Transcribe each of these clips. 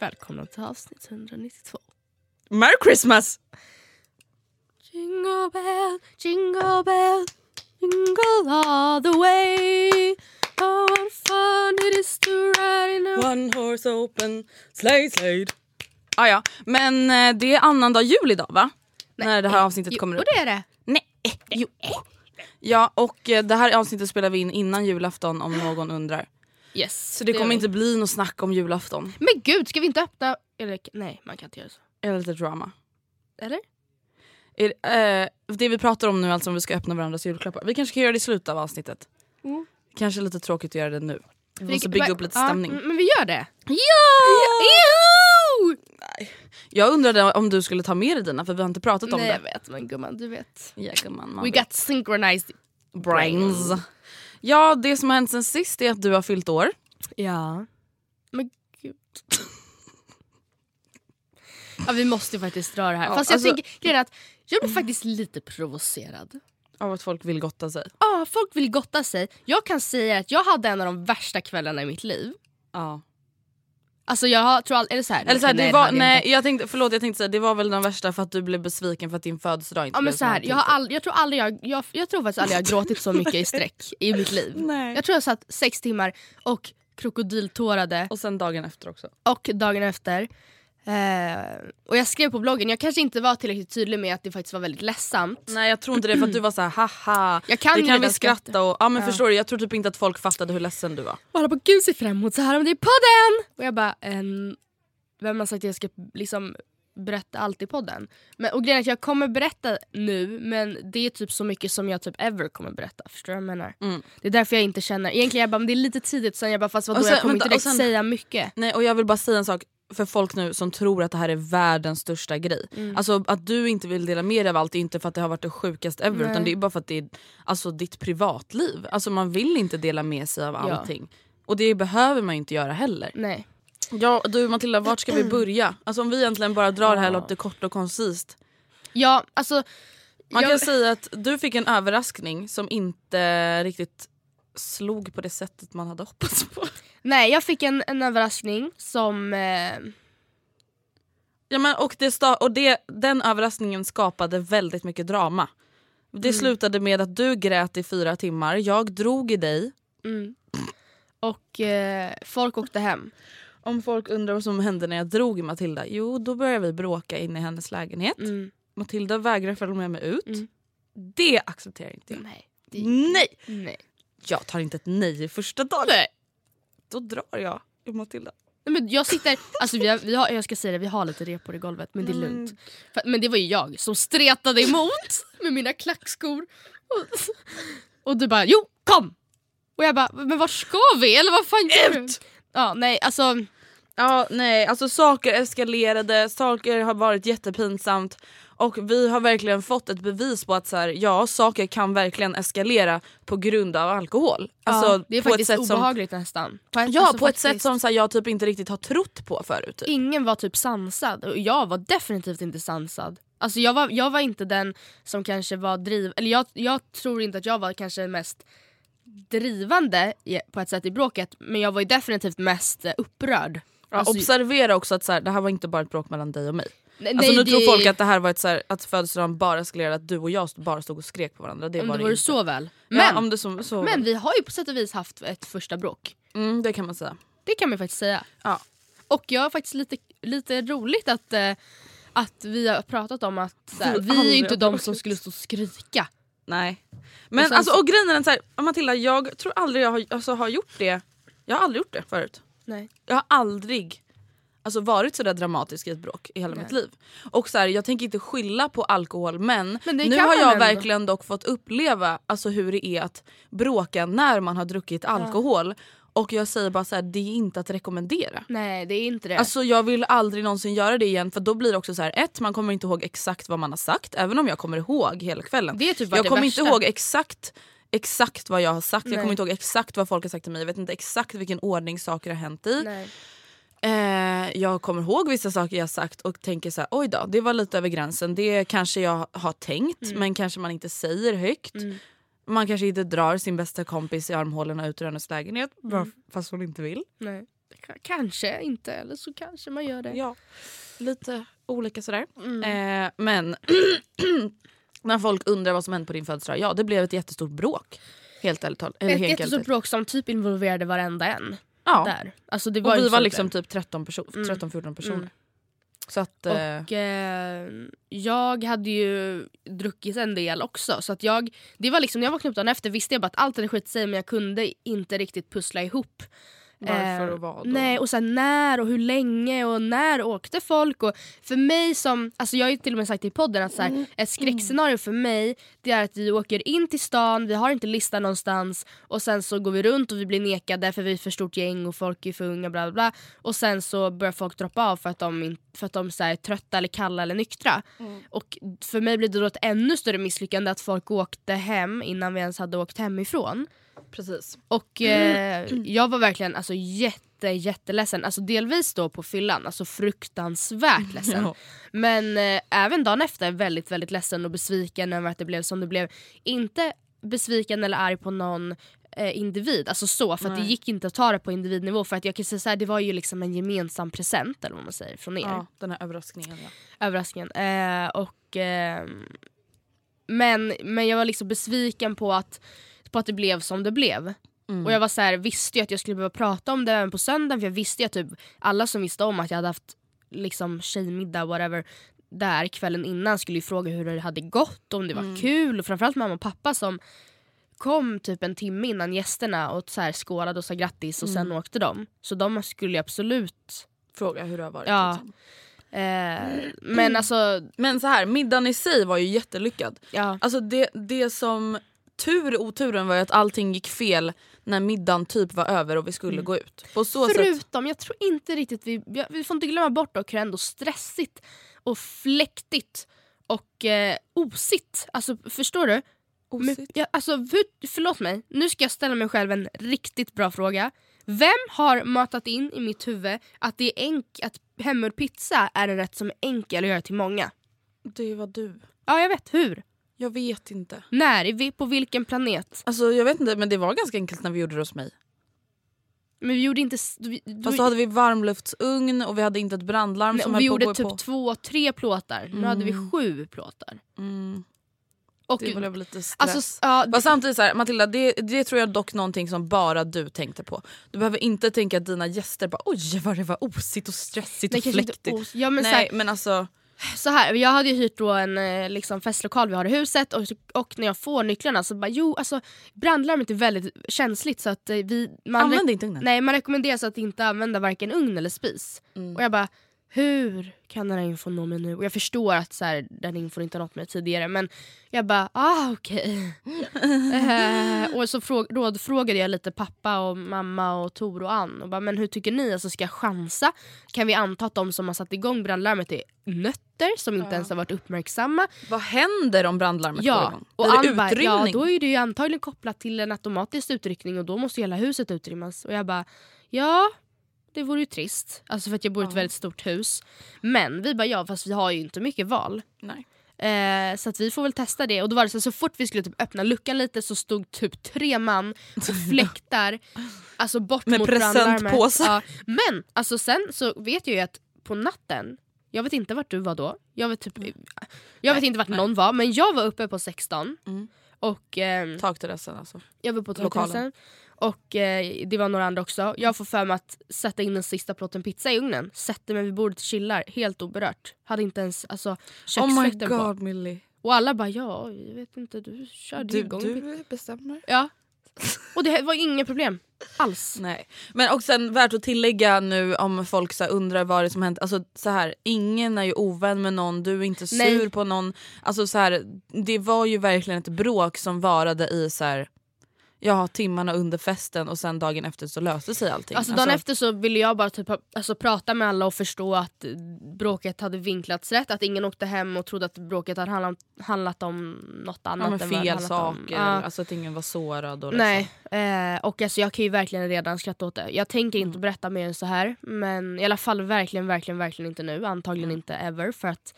Välkomna till avsnitt 192. Merry Christmas! Jingle bell, jingle bell, jingle all the way. Oh what fun it is to ride in a... One horse open sleigh sleigh. Ah, ja, men eh, det är annandag jul idag va? När det här avsnittet Jo, kommer upp. det är det. Nej, jo. Ja, och eh, det här avsnittet spelar vi in innan julafton om någon undrar. Yes. Så det kommer gör inte bli något snack om julafton. Men gud, ska vi inte öppna... Eller nej, man kan inte göra så. Eller lite drama. Eller? Är, eh, det vi pratar om nu alltså om vi ska öppna varandras julklappar. Vi kanske kan göra det i slutet av avsnittet. Mm. Kanske lite tråkigt att göra det nu. Vi måste bygga upp lite ja, stämning. men vi gör det. Ja! Joho! Jag undrade om du skulle ta med dig dina för vi har inte pratat om Nej jag det. vet men gumman du vet. Ja, gumman, man We vet. got synchronized. brains. Ja, det som har hänt sen sist är att du har fyllt år. Ja. Men gud. ja vi måste faktiskt dra det här. Ja, Fast jag alltså- tänker att jag blir faktiskt lite provocerad. Av att folk vill gotta sig. Ja, folk vill gotta sig. Jag kan säga att jag hade en av de värsta kvällarna i mitt liv. Ja. Alltså jag tror aldrig, eller så här, Eller så här, nej, var, nej, inte. jag tänkte, förlåt jag tänkte säga det var väl den värsta för att du blev besviken för att din födelsedag inte Ja, blev men så här, jag, har tänkte. all, jag, tror aldrig jag, jag, jag tror faktiskt aldrig jag har gråtit så mycket i sträck i mitt liv. Nej. Jag tror jag satt sex timmar och krokodiltårade Och sen dagen efter också. och dagen efter. Eh, och jag skrev på bloggen, jag kanske inte var tillräckligt tydlig med att det faktiskt var väldigt ledsamt. Nej jag tror inte det för att du var så här haha. Jag kan det kan vi skratta. skratta och, ja men förstår du jag tror typ inte att folk fattade hur ledsen du var. Och alla bara gud ser fram emot så här om det är podden! Och jag bara ehm, vem har sagt att jag ska liksom berätta allt i podden? Men, och grejen är att jag kommer berätta nu men det är typ så mycket som jag typ ever kommer berätta. Förstår du vad jag menar? Mm. Det är därför jag inte känner, egentligen jag bara men det är lite tidigt sen jag bara fast vadå Och sen- jag kommer vänta, inte direkt sen- säga mycket. Nej och jag vill bara säga en sak för folk nu som tror att det här är världens största grej. Mm. Alltså att du inte vill dela med dig av allt är inte för att det har varit det sjukaste ever Nej. utan det är bara för att det är alltså, ditt privatliv. Alltså man vill inte dela med sig av Ja. allting. Och det behöver man inte göra heller. Nej. Ja du Matilda, vart ska vi börja? Alltså om vi egentligen bara drar det här loppet kort och koncist. Ja alltså Man jag, kan säga att du fick en överraskning som inte riktigt slog på det sättet man hade hoppats på. Nej jag fick en, en överraskning som eh, Ja, men, och det sta- och det, den överraskningen skapade väldigt mycket drama. Det Mm. slutade med att du grät i fyra timmar, jag drog i dig. mm. Och eh, folk åkte hem. Om folk undrar vad som hände när jag drog i Matilda, jo då började vi bråka inne i hennes lägenhet. Mm. Matilda vägrar följa med mig ut. Mm. Det accepterar inte jag. Nej. Det, Nej! nej. Jag tar inte ett nej i första dagen. Nej. Då drar jag i Matilda. Nej, men jag sitter, alltså vi har, vi har, jag ska säga det, vi har lite repor i golvet men det är lugnt. För, men det var ju jag som stretade emot med mina klackskor. Och, och du bara jo kom! Och jag bara men var ska vi? Eller vad fan gör du? Ja nej alltså Ja, nej, alltså saker eskalerade, saker har varit jättepinsamt och vi har verkligen fått ett bevis på att så här, ja, saker kan verkligen eskalera på grund av alkohol. Alltså, ja, det är på ett faktiskt sätt som, obehagligt nästan. På ett, Ja, alltså, på ett faktiskt. sätt som så här, jag typ inte riktigt har trott på förut. Typ. Ingen var typ sansad och jag var definitivt inte sansad. Alltså jag var, jag var inte den som kanske var driv... Eller jag, jag tror inte att jag var kanske mest drivande på ett sätt i bråket men jag var ju definitivt mest eh, upprörd. Ja, Alltså- observera också att så här, det här var inte bara ett bråk mellan dig och mig. Nej, Alltså, nu det- tror folk att det här var ett, så här, att födelsedagen bara eskalerade att du och jag bara stod och skrek på varandra. Det om var det vore så väl. Men, ja, om det så, så men vi har ju på sätt och vis haft ett första bråk. mm, det kan man säga. Det kan man faktiskt säga. Ja. Och jag har faktiskt lite, lite roligt att, eh, att vi har pratat om att så här, Vi är inte de som skulle stå och skrika. Nej. Men Och sen alltså, så- och grejen är så här, Matilda jag tror aldrig jag har, alltså, har gjort det. Jag har aldrig gjort det förut. Nej. Jag har aldrig alltså, varit så där dramatisk i ett bråk i hela Nej. mitt liv. Och så här, Jag tänker inte skylla på alkohol men, Men nu har jag ändå. verkligen dock fått uppleva alltså, hur det är att bråka när man har druckit alkohol. Och jag säger bara så här, det är inte att rekommendera. Nej det är inte det. Alltså jag vill aldrig någonsin göra det igen för då blir det också så här, ett man kommer inte ihåg exakt vad man har sagt även om jag kommer ihåg hela kvällen. det är typ Jag kommer värsta. inte ihåg exakt exakt vad jag har sagt, jag Nej. kommer inte ihåg exakt vad folk har sagt till mig, jag vet inte exakt vilken ordning saker har hänt i. Nej. Eh, jag kommer ihåg vissa saker jag sagt och tänker så här, oj då, det var lite över gränsen. Det kanske jag har tänkt men kanske man inte säger högt. Mm. Man kanske inte drar sin bästa kompis i armhålorna ut ur hennes lägenhet Mm. fast hon inte vill. Nej. Kanske inte, eller så kanske man gör det. Ja, lite olika sådär. Mm. Eh, men när folk undrar vad som hände på din födelsedag, ja det blev ett jättestort bråk. Helt ärligt talat. Ett jättestort bråk som typ involverade varenda en. Ja. Där. Alltså det Och var vi ju var liksom typ 13 perso- Mm. 13-14 personer. Mm. Så att... Eh, Och eh, jag hade ju druckit en del också. Så att jag, det var liksom, när jag vaknade upp dagen efter visste jag bara att allt hade skit sig men jag kunde inte riktigt pussla ihop. Varför Eh, och vad? Och... Nej och sen när och hur länge och när åkte folk. Och för mig som, alltså jag har till och med sagt i podden att så Mm. här, ett skräckscenario för mig det är att vi åker in till stan, vi har inte lista någonstans och sen så går vi runt och vi blir nekade för vi är för stort gäng och folk är för unga bla bla bla. Och sen så börjar folk droppa av för att de, för att de så här, är trötta eller kalla eller nyktra. Mm. Och för mig blir det då ett ännu större misslyckande att folk åkte hem innan vi ens hade åkt hemifrån. Precis. Och eh, jag var verkligen alltså, jätte, jätteledsen. Alltså, delvis då på fyllan, alltså fruktansvärt ledsen. Ja. Men eh, även dagen efter väldigt, väldigt ledsen och besviken över att det blev som det blev. Inte besviken eller arg på någon eh, individ, alltså så, för att det gick inte att ta det på individnivå. För att jag kan säga så här, det var ju liksom en gemensam present eller vad man säger från er Ja, den här överraskningen ja. överraskningen. Eh, och, ehm, men, men jag var liksom besviken på att, på att det blev som det blev. Mm. Och jag var så här, visste ju att jag skulle behöva prata om det även på söndagen för jag visste ju att typ alla som visste om att jag hade haft liksom tjejmiddag whatever där kvällen innan skulle ju fråga hur det hade gått, om det var Mm. kul och framförallt mamma och pappa som kom typ en timme innan gästerna och så här skålade och sa grattis och sen Mm. åkte de. Så de skulle ju absolut Fråga hur det har varit. Ja. Liksom. eh, men alltså Men så här, middagen i sig var ju jättelyckad. ja. Alltså det, det som tur i oturen var ju att allting gick fel när middagen typ var över och vi skulle Mm. gå ut. Så sätt... Förutom, jag tror inte riktigt vi, vi- får inte glömma bort dock hur ändå stressigt och fläktigt och eh, osigt. Alltså förstår du? Men, Osigt. ja, alltså, hur, förlåt mig, nu ska jag ställa mig själv en riktigt bra fråga. Vem har matat in i mitt huvud att, det är enk- att hemgjord pizza är en rätt som är enkel att göra till många? Det var du. Ja jag vet, hur? Jag vet inte. När? Vi- På vilken planet? Alltså jag vet inte men det var ganska enkelt när vi gjorde det hos mig. Men vi gjorde inte... Vi, Fast då hade vi varmluftsugn och vi hade inte ett brandlarm nej, som vi gjorde typ på. två, tre plåtar. Nu hade vi Mm. sju plåtar. Mm, Och det blev lite stress. Alltså, ja, Fast samtidigt så här, Matilda, det, det tror jag dock någonting som bara du tänkte på. Du behöver inte tänka att dina gäster bara oj vad det var osigt och stressigt nej, och fläktigt. os- ja, men Nej här, men alltså, så här, jag hade ju hyrt då en eh, liksom, festlokal vi har i huset och, och när jag får nycklarna så bara jo alltså brandlarmet är väldigt känsligt så att eh, vi... Man använd inte ugnen. Nej man rekommenderas att inte använda varken ugn eller spis. Mm. Och jag bara hur kan den här infon nå mig nu? Och jag förstår att så här, den infon inte har nått mig tidigare men jag bara ah okej. eh, och så fråg, rådfrågade jag lite pappa och mamma och Tor och Ann och bara men hur tycker ni? Alltså ska jag chansa? Kan vi anta att de som har satt igång brandlarmet är nötter som inte Ja. ens har varit uppmärksamma? Vad händer om brandlarmet går Ja, igång? och Ann det bara, ja då är det ju antagligen kopplat till en automatisk utryckning och då måste hela huset utrymmas. Och jag bara ja det vore ju trist. Alltså för att jag bor i ett väldigt stort hus. Men vi bara ja, fast vi har ju inte mycket val. Nej. Eh, så att vi får väl testa det. Och då var det så, så fort vi skulle typ öppna luckan lite så stod typ tre man och fläktar alltså bort Med mot presentpåsar. Ja. Men alltså sen så vet jag ju att på natten, jag vet inte vart du var då. Jag vet, typ, jag vet inte vart någon var men jag var uppe på 16. Mm. Och ehm, Takterrassen alltså. jag var på Lokalen. takterrassen. Och eh, det var några andra också. Jag får för mig att sätta in den sista plåten pizza i ugnen. Sätter mig vid bordet och chillar helt oberört. Hade inte ens alltså, Oh my köksfläkten på. god Millie. Och alla bara ja, jag vet inte, du körde Du, igång. du bestämmer. Ja. Och det var inga problem alls. Nej. Men och sen värt att tillägga nu om folk så undrar vad det är som hänt. Alltså så här, ingen är ju ovän med någon, du är inte sur Nej. på någon. Alltså så här, det var ju verkligen ett bråk som varade i så här, ja, timmarna under festen och sen dagen efter så löste sig allting. Alltså dagen efter så ville jag bara typ, alltså, prata med alla och förstå att bråket hade vinklats rätt. Att ingen åkte hem och trodde att bråket hade handlat, handlat om något annat. ja, fel handlat om. saker, Ja. alltså att ingen var sårad. Och Nej, eh, och alltså jag kan ju verkligen redan skratta åt det. Jag tänker inte Mm. berätta mer än så här men i alla fall verkligen, verkligen, verkligen inte nu. Antagligen Mm. inte ever för att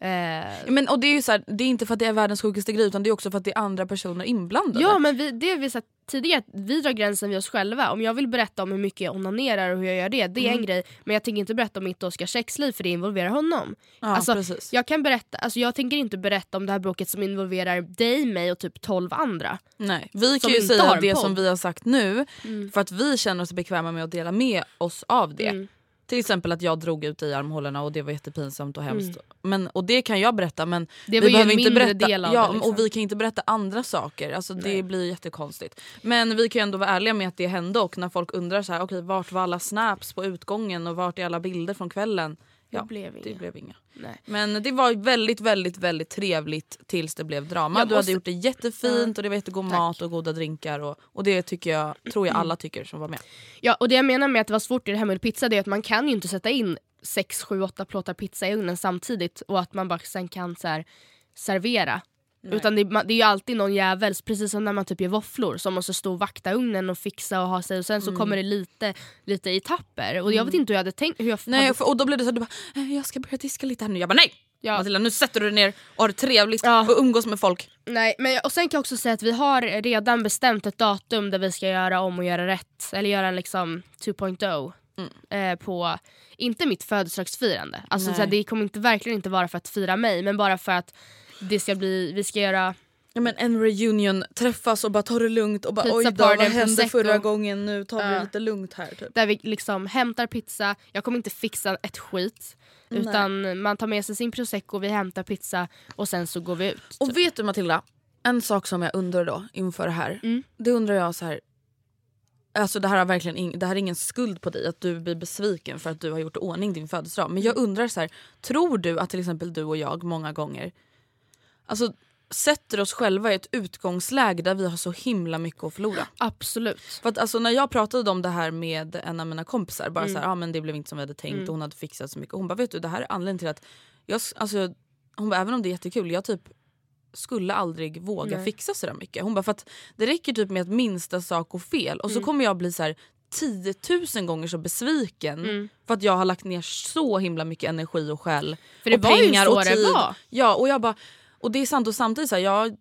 eh, Men, och det är så här, det är inte för att det är världens sjukaste grej utan det är också för att det är andra personer inblandade. Ja men vi, det vi sagt tidigare, vi drar gränsen vid oss själva. Om jag vill berätta om hur mycket jag onanerar och hur jag gör det, det är Mm. en grej. Men jag tänker inte berätta om mitt och Oskars sexliv för det involverar honom. Ja, alltså, precis. Jag kan berätta, alltså jag tänker inte berätta om det här bråket som involverar dig, mig och typ 12 andra. Nej, vi kan ju säga det podd. som vi har sagt nu Mm. för att vi känner oss bekväma med att dela med oss av det. Mm. Till exempel att jag drog ut i armhålorna och det var jättepinsamt och hemskt. Men, och det kan jag berätta men Mm. Det vi behöver inte berätta, del av ja, det. Liksom. och vi kan inte berätta andra saker. Alltså, det Nej. blir jättekonstigt. Men vi kan ju ändå vara ärliga med att det hände och när folk undrar så här, okej vart var alla snaps på utgången och vart är alla bilder från kvällen? Ja, det blev det inget. blev inga. Men det var väldigt väldigt väldigt trevligt tills det blev drama. Jag Du måste- hade gjort det jättefint och det var jättegod Tack. mat och goda drinkar. Och, och det tycker jag, tror jag alla tycker som var med. Ja, och det jag menar med att det var svårt i det här med pizza det är att man kan ju inte sätta in 6, 7, 8 plåtar pizza i ugnen samtidigt och att man bara sen kan så här, servera. Utan det, det är ju alltid någon jävel, precis som när man typ gör våfflor, som måste stå och vakta ugnen och fixa och ha sig och sen så kommer det lite, lite i tapper. Och jag vet inte hur jag hade tänkt. Hur jag Nej, hade, och då blev det så att du bara, "Eh, jag ska börja diska lite här nu. Jag bara nej! Ja. Matilda nu sätter du dig ner och har det trevligt Ja. och umgås med folk. Nej, men och sen kan jag också säga att vi har redan bestämt ett datum där vi ska göra om och göra rätt. Eller göra en liksom 2.0 eh, på, inte mitt födelsedagsfirande. Alltså så här, det kommer inte, verkligen inte vara för att fira mig men bara för att det ska bli, vi ska göra Ja, men en reunion, träffas och bara ta det lugnt och bara Pizza oj då vad hände prosecco." förra gången nu tar vi Ja. lite lugnt här. Typ. där vi liksom hämtar pizza, jag kommer inte fixa ett skit. Utan man tar med sig sin prosecco, vi hämtar pizza och sen så går vi ut. Och vet du Matilda, en sak som jag undrar då inför det här. Mm. Det undrar jag så här. Alltså det här, har verkligen ing- det här är ingen skuld på dig att du blir besviken för att du har gjort ordning din födelsedag. Men jag undrar så här, tror du att till exempel du och jag många gånger alltså, sätter oss själva i ett utgångsläge där vi har så himla mycket att förlora? Absolut. För att alltså, när jag pratade om det här med en av mina kompisar, bara Mm. så här, ah, men det blev inte som vi hade tänkt och hon hade fixat så mycket. Hon bara vet du det här är anledningen till att, jag, alltså, hon bara, även om det är jättekul, jag typ skulle aldrig våga Nej. fixa så där mycket. Hon bara för att det räcker typ med att minsta sak går fel och så Mm. kommer jag bli så här 10 000 gånger så besviken Mm. för att jag har lagt ner så himla mycket energi och själ och pengar så och det tid. Ja och jag bara, och det är sant och samtidigt så här, jag,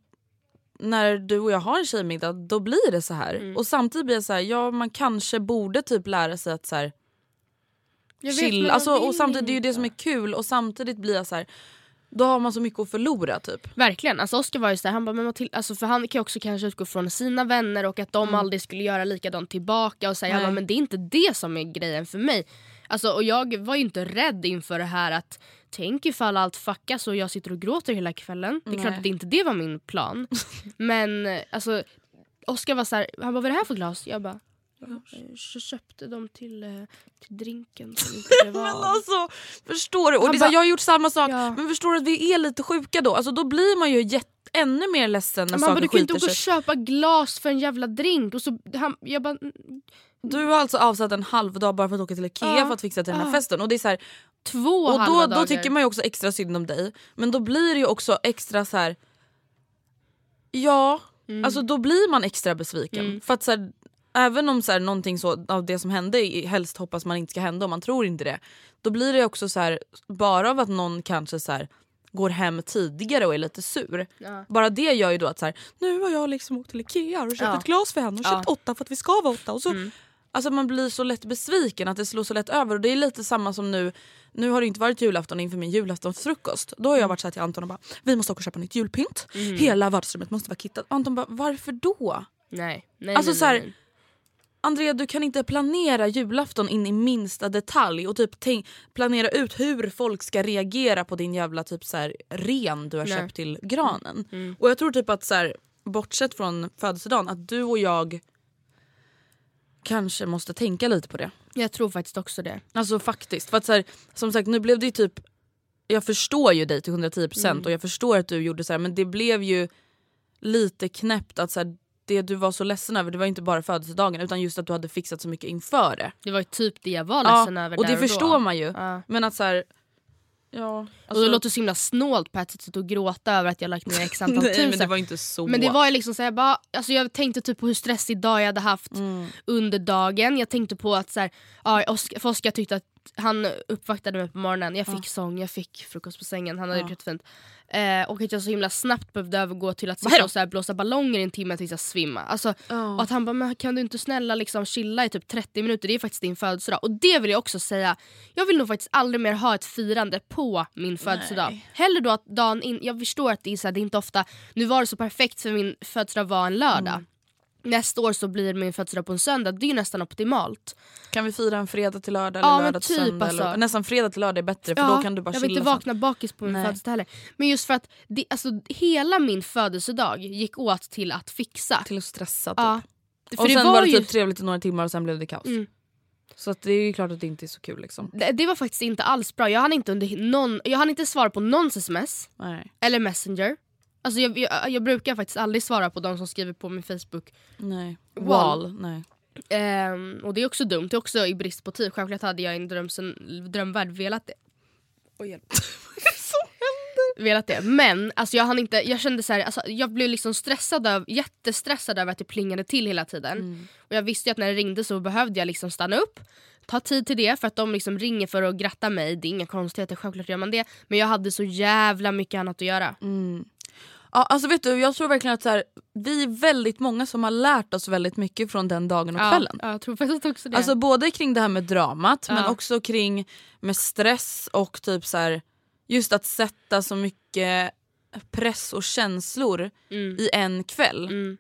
när du och jag har en tjejmiddag då blir det så här. Mm. Och samtidigt blir jag så här, ja man kanske borde typ lära sig att så här, Jag vet, chill. jag Alltså, och samtidigt det är ju det som är kul och samtidigt blir jag så här, då har man så mycket att förlora typ. Verkligen, alltså Oskar var ju såhär, han bara, men Matilda, alltså för han kan ju också kanske utgå från sina vänner och att de aldrig skulle göra likadant tillbaka och säga Mm. Bara, men det är inte det som är grejen för mig. Alltså, och jag var ju inte rädd inför det här att tänk ifall allt fuckas och jag sitter och gråter hela kvällen. Det är klart Nej. att det inte det var min plan. men alltså Oskar var såhär, han bara vad är det här för glas? Jag bara jag eh, köpte dem till, eh, till drinken som inte blev Men alltså förstår du? Och så bara- jag har gjort samma sak Ja. men förstår du att vi är lite sjuka då? Alltså, då blir man ju jätte, ännu mer ledsen när Man bara, saker du kan inte åka och sig. köpa glas för en jävla drink. Och så, han, jag bara, Du har alltså avsatt en halv dag bara för att åka till Ikea Ja. för att fixa till den här Ja. festen. Och det är så här, två Och halva då, dagar. då tycker man ju också extra synd om dig. Men då blir det ju också extra så här. Ja, Mm. alltså då blir man extra besviken. För att så här, även om så här, någonting så, av det som hände helst hoppas man inte ska hända och man tror inte det. Då blir det också så här, bara av att någon kanske så här, går hem tidigare och är lite sur. Ja. Bara det gör ju då att så här, nu har jag liksom åkt till Ikea och köpt Ja. ett glas för henne och Ja. köpt åtta för att vi ska vara åtta. Och så, Mm. Alltså man blir så lätt besviken att det slår så lätt över och det är lite samma som nu nu har det inte varit julafton inför min julaftonsfrukost. Då har jag varit så här till Anton och bara vi måste åka och köpa nytt julpynt. Hela vardagsrummet måste vara kittat. Anton bara varför då? Nej. nej, Alltså nej, så här- nej, nej. Andrea du kan inte planera julafton in i minsta detalj och typ tänk, planera ut hur folk ska reagera på din jävla typ så här, ren du har Nej. köpt till granen. Mm. Och jag tror typ att så här, bortsett från födelsedagen att du och jag kanske måste tänka lite på det. Jag tror faktiskt också det. Alltså faktiskt. För att så här, som sagt nu blev det ju typ jag förstår ju dig till 110% Mm. och jag förstår att du gjorde så här men det blev ju lite knäppt att så här, det du var så ledsen över det var inte bara födelsedagen utan just att du hade fixat så mycket inför det. Det var ju typ det jag var Ja, ledsen över och där det och förstår då. man ju. Ja. Men att så här, ja. och alltså- det låter så himla snålt på ett sätt att gråta över att jag lagt ner x antal Nej tusen. men det var inte så. Men det var ju liksom så här, bara, alltså jag tänkte typ på hur stressig dag jag hade haft Mm. under dagen. Jag tänkte på att så här, ja, Oskar, för Oskar tyckte att han uppvaktade mig på morgonen. Jag fick sång, jag fick frukost på sängen. Han hade Ja. gjort jättefint. Eh, och att jag så himla snabbt behövde övergå till att sitta och så här, blåsa ballonger i en timme tills jag svimma. Alltså, och att han bara, kan du inte snälla liksom chilla i typ 30 minuter? Det är faktiskt din födelsedag. Och det vill jag också säga, jag vill nog faktiskt aldrig mer ha ett firande på min födelsedag. Nej. Hellre då att dagen in, jag förstår att det är, så här, det är inte ofta, nu var det så perfekt för min födelsedag var en lördag. Mm. Nästa år så blir min födelsedag på en söndag, det är ju nästan optimalt. Kan vi fira en fredag till lördag Ja, eller men lördag till typ, söndag? Eller, alltså. nästan fredag till lördag är bättre för då kan du bara jag vill inte sen. vakna bakis på min Nej. födelsedag heller. Men just för att det, alltså, hela min födelsedag gick åt till att fixa. Till att stressa typ. ja. För och det sen var, var det ju, typ trevligt i några timmar och sen blev det kaos. Mm. Så det är ju klart att det inte är så kul liksom. det, det var faktiskt inte alls bra. Jag hann inte, under någon, jag hann inte svara på någons sms Nej. eller messenger. Alltså jag, jag, jag brukar faktiskt aldrig svara på de som skriver på min Facebook. Nej. Wall. Wall. Nej. Ehm, och det är också dumt, det är också i brist på tid. Självklart hade jag i en drömsen, drömvärld velat det. Oj, hjälp. velat det. Men alltså jag, hann inte, jag kände så här, alltså, jag blev liksom stressad av, jättestressad över att det plingade till hela tiden. Mm. Och jag visste ju att när det ringde så behövde jag liksom stanna upp, ta tid till det för att de liksom ringer för att gratta mig. Det är inga konstigheter, självklart gör man det. Men jag hade så jävla mycket annat att göra. Mm. Ja, alltså vet du, jag tror verkligen att så här, vi är väldigt många som har lärt oss väldigt mycket från den dagen och kvällen. Ja, jag tror faktiskt också det. Alltså både kring det här med dramat men Ja. också kring med stress och typ så här, just att sätta så mycket press och känslor mm. i en kväll. Mm.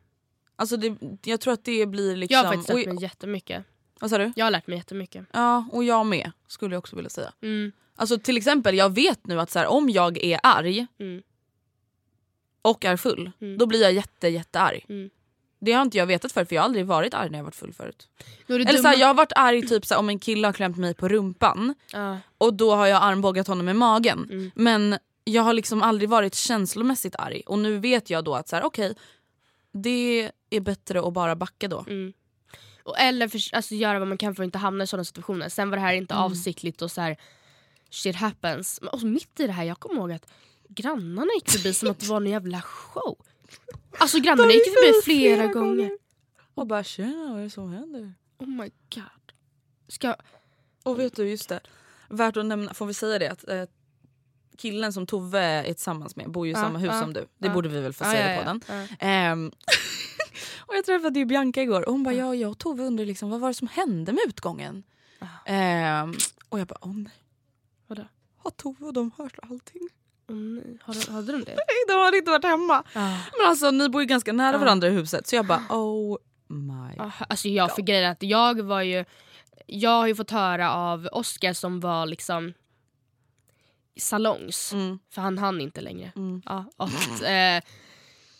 Alltså det, jag tror att det blir liksom... Jag har faktiskt lärt och, mig jättemycket. vad sa du? Jag har lärt mig jättemycket. Ja, och jag med skulle jag också vilja säga. Mm. Alltså till exempel, jag vet nu att så här, om jag är arg Mm. Och är full, Mm. då blir jag jätte jättearg. Mm. Det har inte jag vetat förut för jag har aldrig varit arg när jag varit full förut. Eller så här, jag har varit arg typ så om en kille har klämt mig på rumpan Ja. och då har jag armbågat honom i magen. Mm. Men jag har liksom aldrig varit känslomässigt arg och nu vet jag då att så här, okej det är bättre att bara backa då. Mm. Och eller för, alltså, göra vad man kan för att inte hamna i sådana situationer. Sen var det här inte Mm. avsiktligt och så här shit happens. Men mitt i det här, jag kommer ihåg att grannarna gick förbi som att det var en jävla show. Alltså grannarna gick förbi flera, gånger. Och bara tjena vad är det som händer? Oh my god. Ska, Och vet du, just det. Värt att nämna, får vi säga det? Att, eh, killen som Tove är tillsammans med bor ju i Ja, samma hus ja, som du. Det ja. borde vi väl få säga ja, på den. Ehm, och jag träffade ju Bianca igår och hon bara ja, jag och Tove undrar liksom, vad var det som hände med utgången? Ehm, och jag bara oh, nej. Vadå? Har Tove och de hört allting? Åh nej, hade, hade de det? Nej de hade inte varit hemma. Ah. Men alltså ni bor ju ganska nära Ja. varandra i huset så jag bara oh my. Ah, Alltså jag för grejen att jag var ju Jag har ju fått höra av Oscar som var liksom salongs, Mm, för han hann inte längre. mm. Ja, att, eh,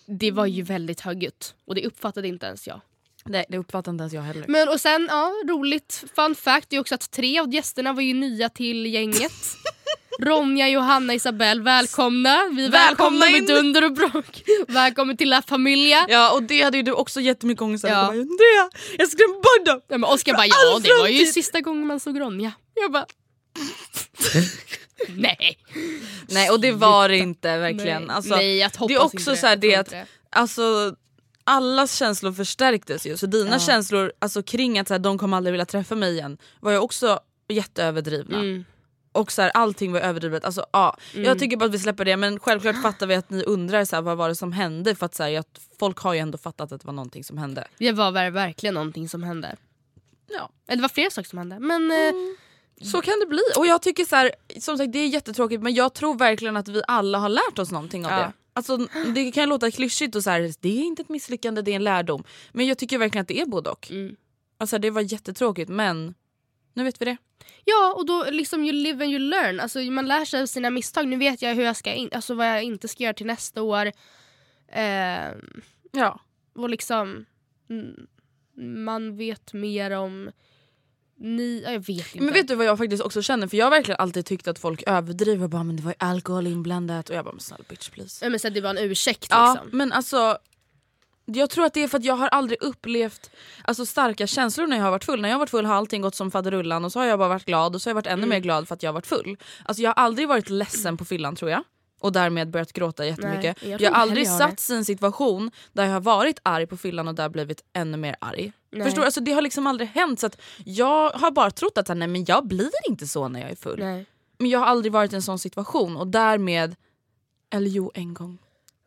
det var ju väldigt högljutt och det uppfattade inte ens jag. Nej det uppfattar inte ens jag heller. Men och sen, ja roligt fun fact är också att tre av gästerna var ju nya till gänget. Ronja, Johanna, Isabelle, välkomna! Vi Välkomna välkomna med dunder och bråk. Välkommen till La Familia. Ja och det hade ju du också jättemycket ångest över. Ja. Andrea, jag skrämde bort dem! Ja, men Oskar bara ja det var ju framtid." sista gången man såg Ronja. Jag bara nej. Nej och det var det inte verkligen. Nej, Alltså, nej jag hoppas det är också inte så det att- Alltså allas känslor förstärktes ju. Så dina Ja. känslor alltså, kring att så här, de kommer aldrig vilja träffa mig igen var ju också jätteöverdrivna. Mm. Och så här, allting var överdrivet. Alltså, ja. Mm. Jag tycker bara att vi släpper det men självklart fattar vi att ni undrar så här, vad var det som hände. För att, så här, jag, folk har ju ändå fattat att det var någonting som hände. Det var ver- verkligen någonting som hände. Ja. Eller det var flera saker som hände. Men eh, Så kan det bli. Och jag tycker så här, som sagt det är jättetråkigt men jag tror verkligen att vi alla har lärt oss någonting av Ja. det. Alltså, det kan låta klyschigt och så här, det är inte ett misslyckande, det är en lärdom. Men jag tycker verkligen att det är både och. mm. Alltså, det var jättetråkigt men nu vet vi det. Ja och då liksom you live and you learn. Alltså, man lär sig av sina misstag. Nu vet jag hur jag ska in- alltså, vad jag inte ska göra till nästa år. Eh, Ja. och liksom mm, man vet mer om ni, ja, jag vet inte. Men vet du vad jag faktiskt också känner? För jag har verkligen alltid tyckt att folk överdriver. Bara, men det var ju alkohol inblandat. Och jag bara men snälla bitch please. ja, men så det var en ursäkt Ja liksom. men alltså jag tror att det är för att jag har aldrig upplevt alltså, starka känslor när jag har varit full. När jag har varit full har allting gått som faderullan och så har jag bara varit glad och så har jag varit ännu Mm. mer glad för att jag har varit full. Alltså, jag har aldrig varit ledsen på fyllan tror jag. Och därmed börjat gråta jättemycket. Nej, jag jag, har aldrig satts i en situation där jag har varit arg på fyllan och där blivit ännu mer arg. Nej. Förstår du? Alltså, det har liksom aldrig hänt. Så att jag har bara trott att nej, men jag blir inte så när jag är full. Nej. Men jag har aldrig varit i en sån situation och därmed, eller jo en gång,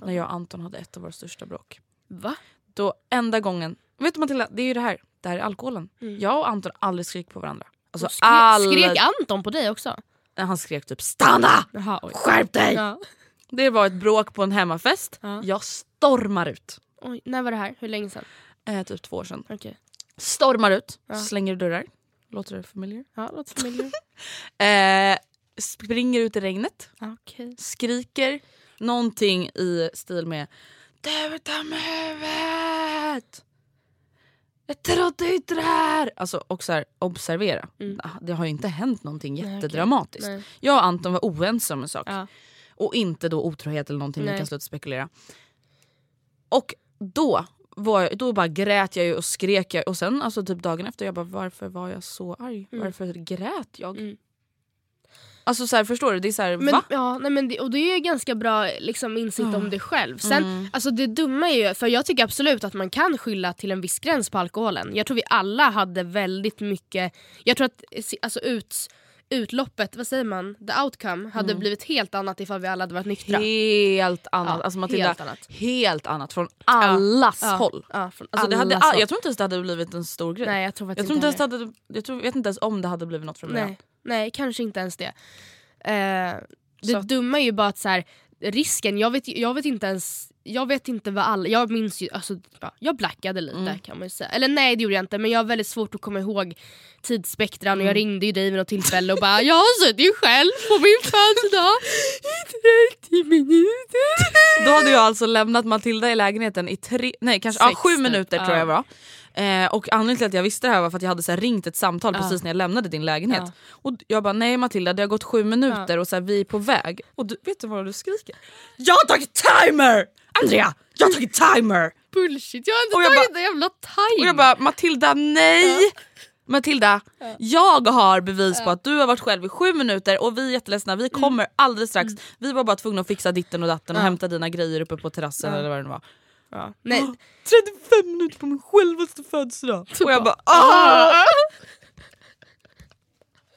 när jag och Anton hade ett av våra största bråk. Va? Då enda gången, vet du Matilda, det är ju det här, det här är alkoholen. Jag och Anton aldrig skrikit på varandra. Alltså skrek, aldrig. skrek Anton på dig också? Han skrek typ stanna! Jaha, oj. Skärp dig! Ja. Det var ett bråk på en hemmafest, Ja. jag stormar ut. Oj, när var det här? Hur länge sedan? Eh, typ två år sedan. Okej. Stormar ut, Ja. slänger dörrar. Låter det familiar? Ja, låter familiar. Eh, springer ut i regnet. Okej. skriker någonting i stil med Du dum i huvudet! Jag trodde inte det här! Alltså, och så här, observera, Mm. Ah, det har ju inte hänt någonting Nej, jättedramatiskt. Nej. Jag och Anton var oense om en sak. Ja. Och inte då otrohet eller någonting, vi Nej. kan sluta spekulera. Och då, var, då bara grät jag och skrek jag och sen alltså typ dagen efter jag bara varför var jag så arg? Mm. Varför grät jag? Mm. Alltså så här, förstår du? Det är så här, Men, va? ja, nej, men det, och det är ju ganska bra liksom, insikt om dig själv. Sen, Mm. alltså, det dumma är ju, för jag tycker absolut att man kan skylla till en viss gräns på alkoholen. Jag tror vi alla hade väldigt mycket, jag tror att alltså, ut, utloppet, vad säger man, the outcome hade blivit helt annat ifall vi alla hade varit nyktra. Helt annat. Ja, alltså Matilda, helt annat. helt annat från allas Ja, håll. Ja, från Alltså det hade, allas håll. jag tror inte ens det hade blivit en stor grej. Nej jag tror jag tror inte ens hade, jag tror, vet inte ens om det hade blivit något från början. Nej, kanske inte ens det. Eh, det Så dumma är ju bara att så här, risken, jag vet, jag vet inte ens jag vet inte vad alla, jag minns ju, alltså, ja, jag blackade lite Mm. kan man ju säga. Eller nej det gjorde jag inte men jag har väldigt svårt att komma ihåg tidsspektran och jag Mm. ringde ju dig vid något tillfälle och bara jag sitter ju själv på min födelsedag i 30 minuter. Då hade jag alltså lämnat Matilda i lägenheten i tre, nej, kanske, Sex sju typ, minuter tror ja. jag var. Eh, och anledningen till att jag visste det här var för att jag hade så ringt ett samtal Ja. precis när jag lämnade din lägenhet. Ja. Och jag bara nej Matilda det har gått sju minuter och så här, vi är på väg. Och du, vet du vad du skriker? Jag har tagit timer! Andrea! Jag har tagit timer! Bullshit, jag har inte Och jag tagit en jävla time. Och jag bara Matilda nej! Matilda, jag har bevis på att du har varit själv i sju minuter och vi är jätteledsna, vi kommer alldeles strax. Vi var bara tvungna att fixa ditten och datten och Ja. hämta dina grejer uppe på terrassen eller vad det nu var. Ja. Nej. 35 minuter på min självaste födelsedag. Och jag bara ah!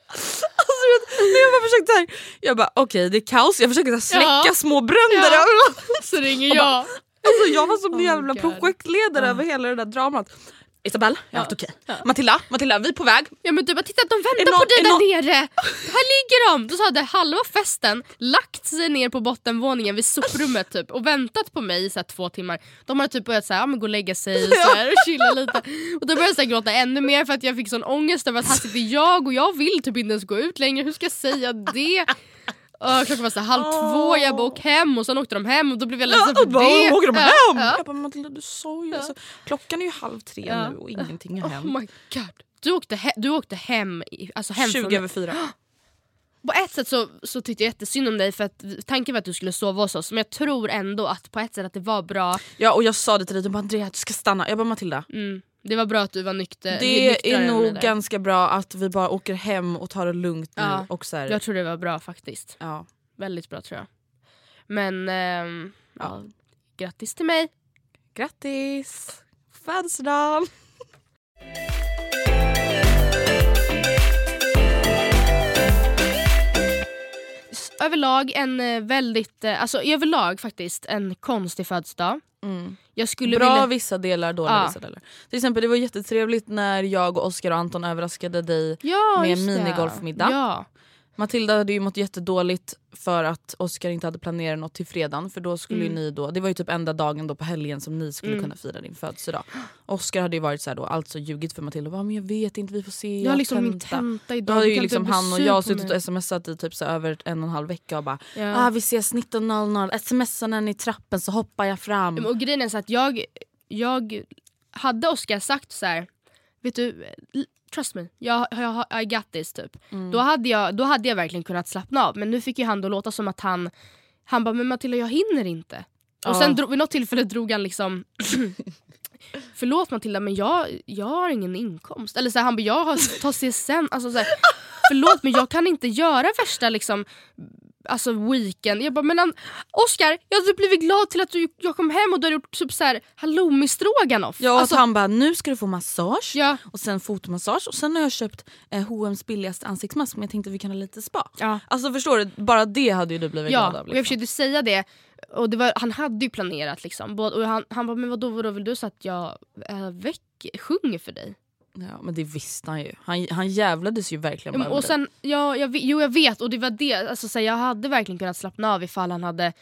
Alltså, vet, när jag bara försökte här, jag bara okej det är kaos, jag försöker här, släcka Ja. små bränder Ja. överallt. Så ringer jag. Alltså, jag var som en Oh jävla projektledare över hela det där dramat. Isabelle, jag har haft okej. Ja. Matilda, Matilda, vi är på väg. Ja men du bara titta de väntar någon- på dig är där någon- nere! Här ligger de! Då hade halva festen lagt sig ner på bottenvåningen vid soprummet typ och väntat på mig i så två timmar. De hade typ börjat så här, ja, men gå och lägga sig så här, och chilla lite. Och då började jag gråta ännu mer för att jag fick sån ångest över att här sitter jag och jag vill typ inte ens gå ut längre, hur ska jag säga det? Uh, klockan var så halv två, jag bara åk hem och sen åkte de hem och då blev jag ledsen för Jag bara, det. åker de Ja, hem? ja. Jag bara Matilda du sa ju alltså, klockan är ju halv tre Ja. nu och ingenting har Oh hänt. my god. Du åkte, he- du åkte hem, alltså hem 20 från över fyra. På ett sätt så, så tyckte jag jättesynd om dig för att tanken var att du skulle sova hos oss men jag tror ändå att på ett sätt att det var bra. Ja och jag sa det till dig, du bara Andrea du ska stanna. Jag bara Matilda, Mm, det var bra att du var nykter. det är nog ganska bra att vi bara åker hem och tar det lugnt nu. Ja. Och så här, Jag tror det var bra faktiskt. ja. Väldigt bra tror jag. Men ehm, ja, grattis till mig. Grattis! Födelsedagen! S- Överlag en eh, väldigt, eh, alltså överlag faktiskt en konstig födelsedag. Jag skulle Bra vilja... vissa delar, dåliga Ja. vissa delar. Till exempel det var jättetrevligt när jag, och Oskar och Anton överraskade dig ja, med det. minigolfmiddag. Ja. Matilda hade ju mått jättedåligt för att Oskar inte hade planerat något till fredagen för då skulle Mm. ni då, det var ju typ enda dagen då på helgen som ni skulle Mm. kunna fira din födelsedag. Oskar hade ju varit så här då, alltså ljugit för Matilda, bara, men jag vet inte, vi får se. Jag har liksom min tenta." tenta Då idag. hade ju liksom han och jag suttit och smsat i typ så över en och en halv vecka och bara Ja. ah, vi ses 19.00, smsa när ni är i trappen så hoppar jag fram. Och grejen är så att jag, jag hade Oskar sagt så här, vet du, trust me, jag, jag, I got this typ. Mm. Då, hade jag, då hade jag verkligen kunnat slappna av men nu fick ju han då låta som att han, han bara men Matilda jag hinner inte. Och sen dro, vid något tillfälle drog han liksom Förlåt Matilda men jag, jag har ingen inkomst. Eller så här, han bara jag har tar CSN. Alltså, så här, förlåt men jag kan inte göra värsta liksom Alltså weekend. Jag bara men han- Oscar jag hade blivit glad till att du, jag kom hem och du hade gjort typ så här halloumi stroganoff. Ja, alltså, han bara nu ska du få massage ja, och sen fotomassage och sen har jag köpt eh, H&M's billigaste ansiktsmask men jag tänkte att vi kan ha lite spa. ja. Alltså förstår du, bara det hade ju du blivit Ja, glad av. och jag Liksom. försökte säga det. Och det var, han hade ju planerat liksom. Och han, han bara, men vadå, vadå vill du så att jag äh, väck, sjunger för dig? Ja, men det visste han ju. Han, han jävlades ju verkligen bara och sen, ja, jag, jo jag vet och det var det, alltså, så här, jag hade verkligen kunnat slappna av ifall han hade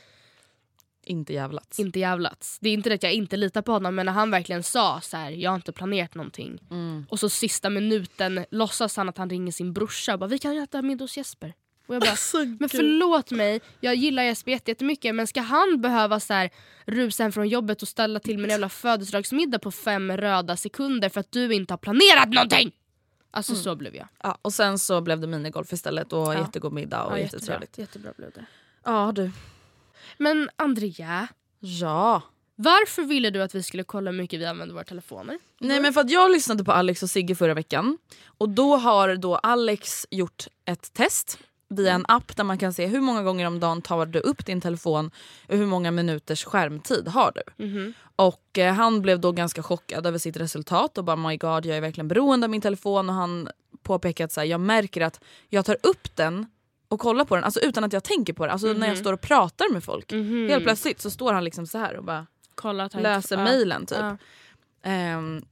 Inte jävlats. inte jävlats. Det är inte det att jag inte litar på honom men när han verkligen sa så här, jag har inte planerat någonting. Mm. Och så sista minuten låtsas han att han ringer sin brorsa och bara vi kan äta middag hos Jesper. Och jag bara, men förlåt mig, jag gillar Jesper jätte- jättemycket men ska han behöva så här, rusa hem från jobbet och ställa till en jävla födelsedagsmiddag på fem röda sekunder för att du inte har planerat någonting? Alltså så blev jag. Ja, och sen så blev det minigolf istället och Ja. jättegod middag och Ja, jättetrevligt. jättebra blev det. Ja du. Men Andrea, Ja. varför ville du att vi skulle kolla hur mycket vi använder våra telefoner? Nej men för att jag lyssnade på Alex och Sigge förra veckan och då har då Alex gjort ett test via en app där man kan se hur många gånger om dagen tar du upp din telefon och hur många minuters skärmtid har du. Mhm. Och eh, han blev då ganska chockad över sitt resultat och bara my god jag är verkligen beroende av min telefon och han påpekade att så här, jag märker att jag tar upp den och kollar på den alltså utan att jag tänker på det. Alltså när jag står och pratar med folk. Mhm. Helt plötsligt så står han liksom så här och bara Kolla läser mejlen typ. Ja. Ehm,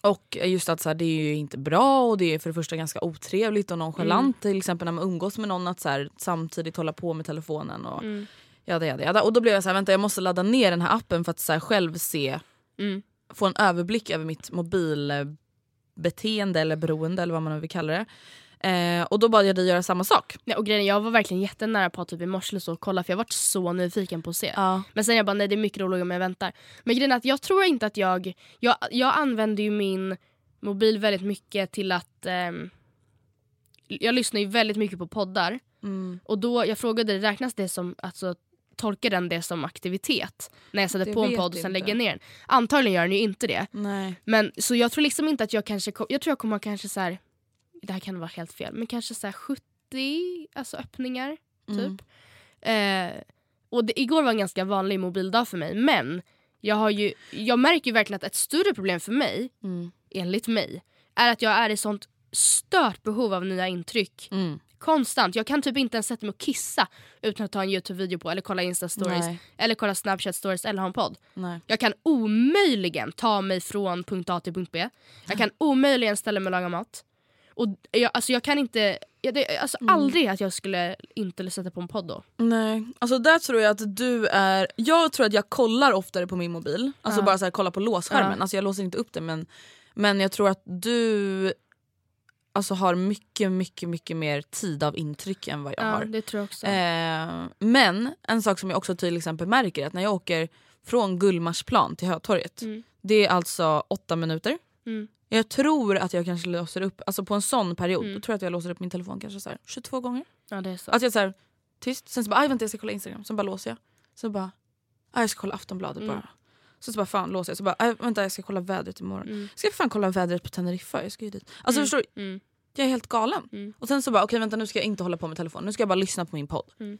och just att så här, det är ju inte bra och det är för det första ganska otrevligt och nonchalant till exempel när man umgås med någon att så här, samtidigt hålla på med telefonen och Mm. jada, jada, jada. Och då blev jag så här, vänta jag måste ladda ner den här appen för att så här, själv se, Mm. få en överblick över mitt mobilbeteende eller beroende eller vad man nu vill kalla det. Eh, och då bad jag dig göra samma sak. Nej, och grejen, jag var verkligen jättenära på att typ i morse så kolla för jag varit så nyfiken på att se. Ja. Men sen jag bara nej det är mycket roligare om jag väntar. Men grejen är att jag tror inte att jag, jag, jag använder ju min mobil väldigt mycket till att ehm, jag lyssnar ju väldigt mycket på poddar Mm. och då jag frågade räknas det som alltså tolkar den det som aktivitet när jag sätter Det på en podd och sen lägger ner den? Antagligen gör den ju inte det. Nej. Men så jag tror liksom inte att jag kanske jag tror jag kommer kanske så här. Det här kan vara helt fel, men kanske så här 70 alltså öppningar Mm. typ. Eh, och det, igår var en ganska vanlig mobildag för mig men jag, har ju, jag märker ju verkligen att ett större problem för mig, Mm. enligt mig, är att jag är i sånt stört behov av nya intryck. Mm. Konstant. Jag kan typ inte ens sätta mig och kissa utan att ta en Youtube-video på eller kolla Insta-stories eller kolla Snapchat-stories eller ha en podd. Nej. Jag kan omöjligen ta mig från punkt A till punkt B. Jag kan omöjligen ställa mig och laga mat. Och jag, alltså jag kan inte, jag, det, alltså Mm. aldrig att jag skulle inte sätta på en podd då. Nej, alltså där tror jag att du är... Jag tror att jag kollar oftare på min mobil. Alltså Ja. bara så här, kolla på låsskärmen. Ja. Alltså jag låser inte upp det men, men jag tror att du alltså, har mycket mycket mycket mer tid av intryck än vad jag Ja, har. det tror jag också. Eh, men en sak som jag också till exempel märker är att när jag åker från Gullmarsplan till Hötorget. Mm. Det är alltså åtta minuter. Mm. Jag tror att jag kanske låser upp, alltså på en sån period, Mm. då tror jag att jag låser upp min telefon kanske så här 22 gånger. Ja, det är så. Att jag såhär tyst, sen så bara vänta jag ska kolla instagram, sen bara låser jag. Så bara jag ska kolla aftonbladet Mm. bara. Så, så bara fan låser jag, så bara vänta jag ska kolla vädret imorgon. Mm. Ska jag fan kolla vädret på Teneriffa? Jag ska ju dit. Alltså Mm. förstår du? Mm. Jag är helt galen. Mm. Och sen så bara okej vänta nu ska jag inte hålla på med telefonen, nu ska jag bara lyssna på min podd. Mm.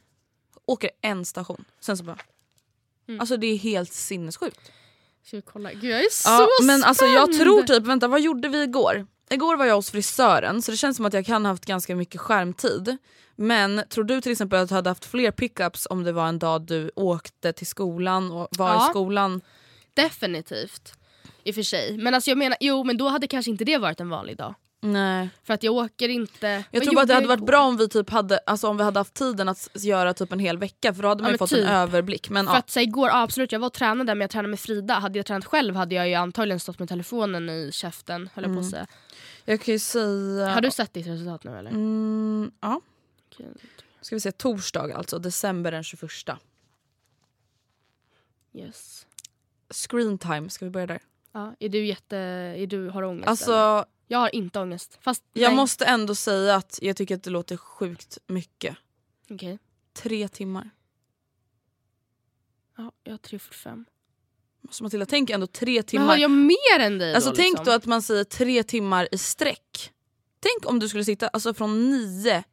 Åker en station, sen så bara. Alltså det är helt sinnessjukt. Ska vi kolla? Gud jag är så Ja, men alltså jag spänd! tror typ, vänta vad gjorde vi igår? Igår var jag hos frisören så det känns som att jag kan ha haft ganska mycket skärmtid. Men tror du till exempel att du hade haft fler pickups om det var en dag du åkte till skolan och var Ja. i skolan? Definitivt. I och för sig. Men alltså jag menar, jo men då hade kanske inte det varit en vanlig dag. Nej. För att jag åker inte... Jag tror bara att det hade varit bra om vi typ hade, alltså om vi hade haft tiden att göra typ en hel vecka för då hade man Ja, ju fått typ. en överblick. Men För ja, att så igår, ja, absolut jag var och tränade men jag tränade med Frida. Hade jag tränat själv hade jag ju antagligen stått med telefonen i käften höll jag på att säga. jag kan ju säga... Har du sett ditt resultat nu eller? Mm, ja, Okej. ska vi se torsdag alltså, december den 21. Yes. Screen time, ska vi börja där? Ja, är du jätte... Är du, har du ångest? eller? Jag har inte ångest. Fast jag nej. måste ändå säga att jag tycker att det låter sjukt mycket. Okej. Tre timmar. Ja, jag har 3.45. Så Matilda, tänk ändå tre Men timmar. har jag mer än dig alltså då? tänk liksom? då att man säger tre timmar i sträck. Tänk om du skulle sitta alltså från nio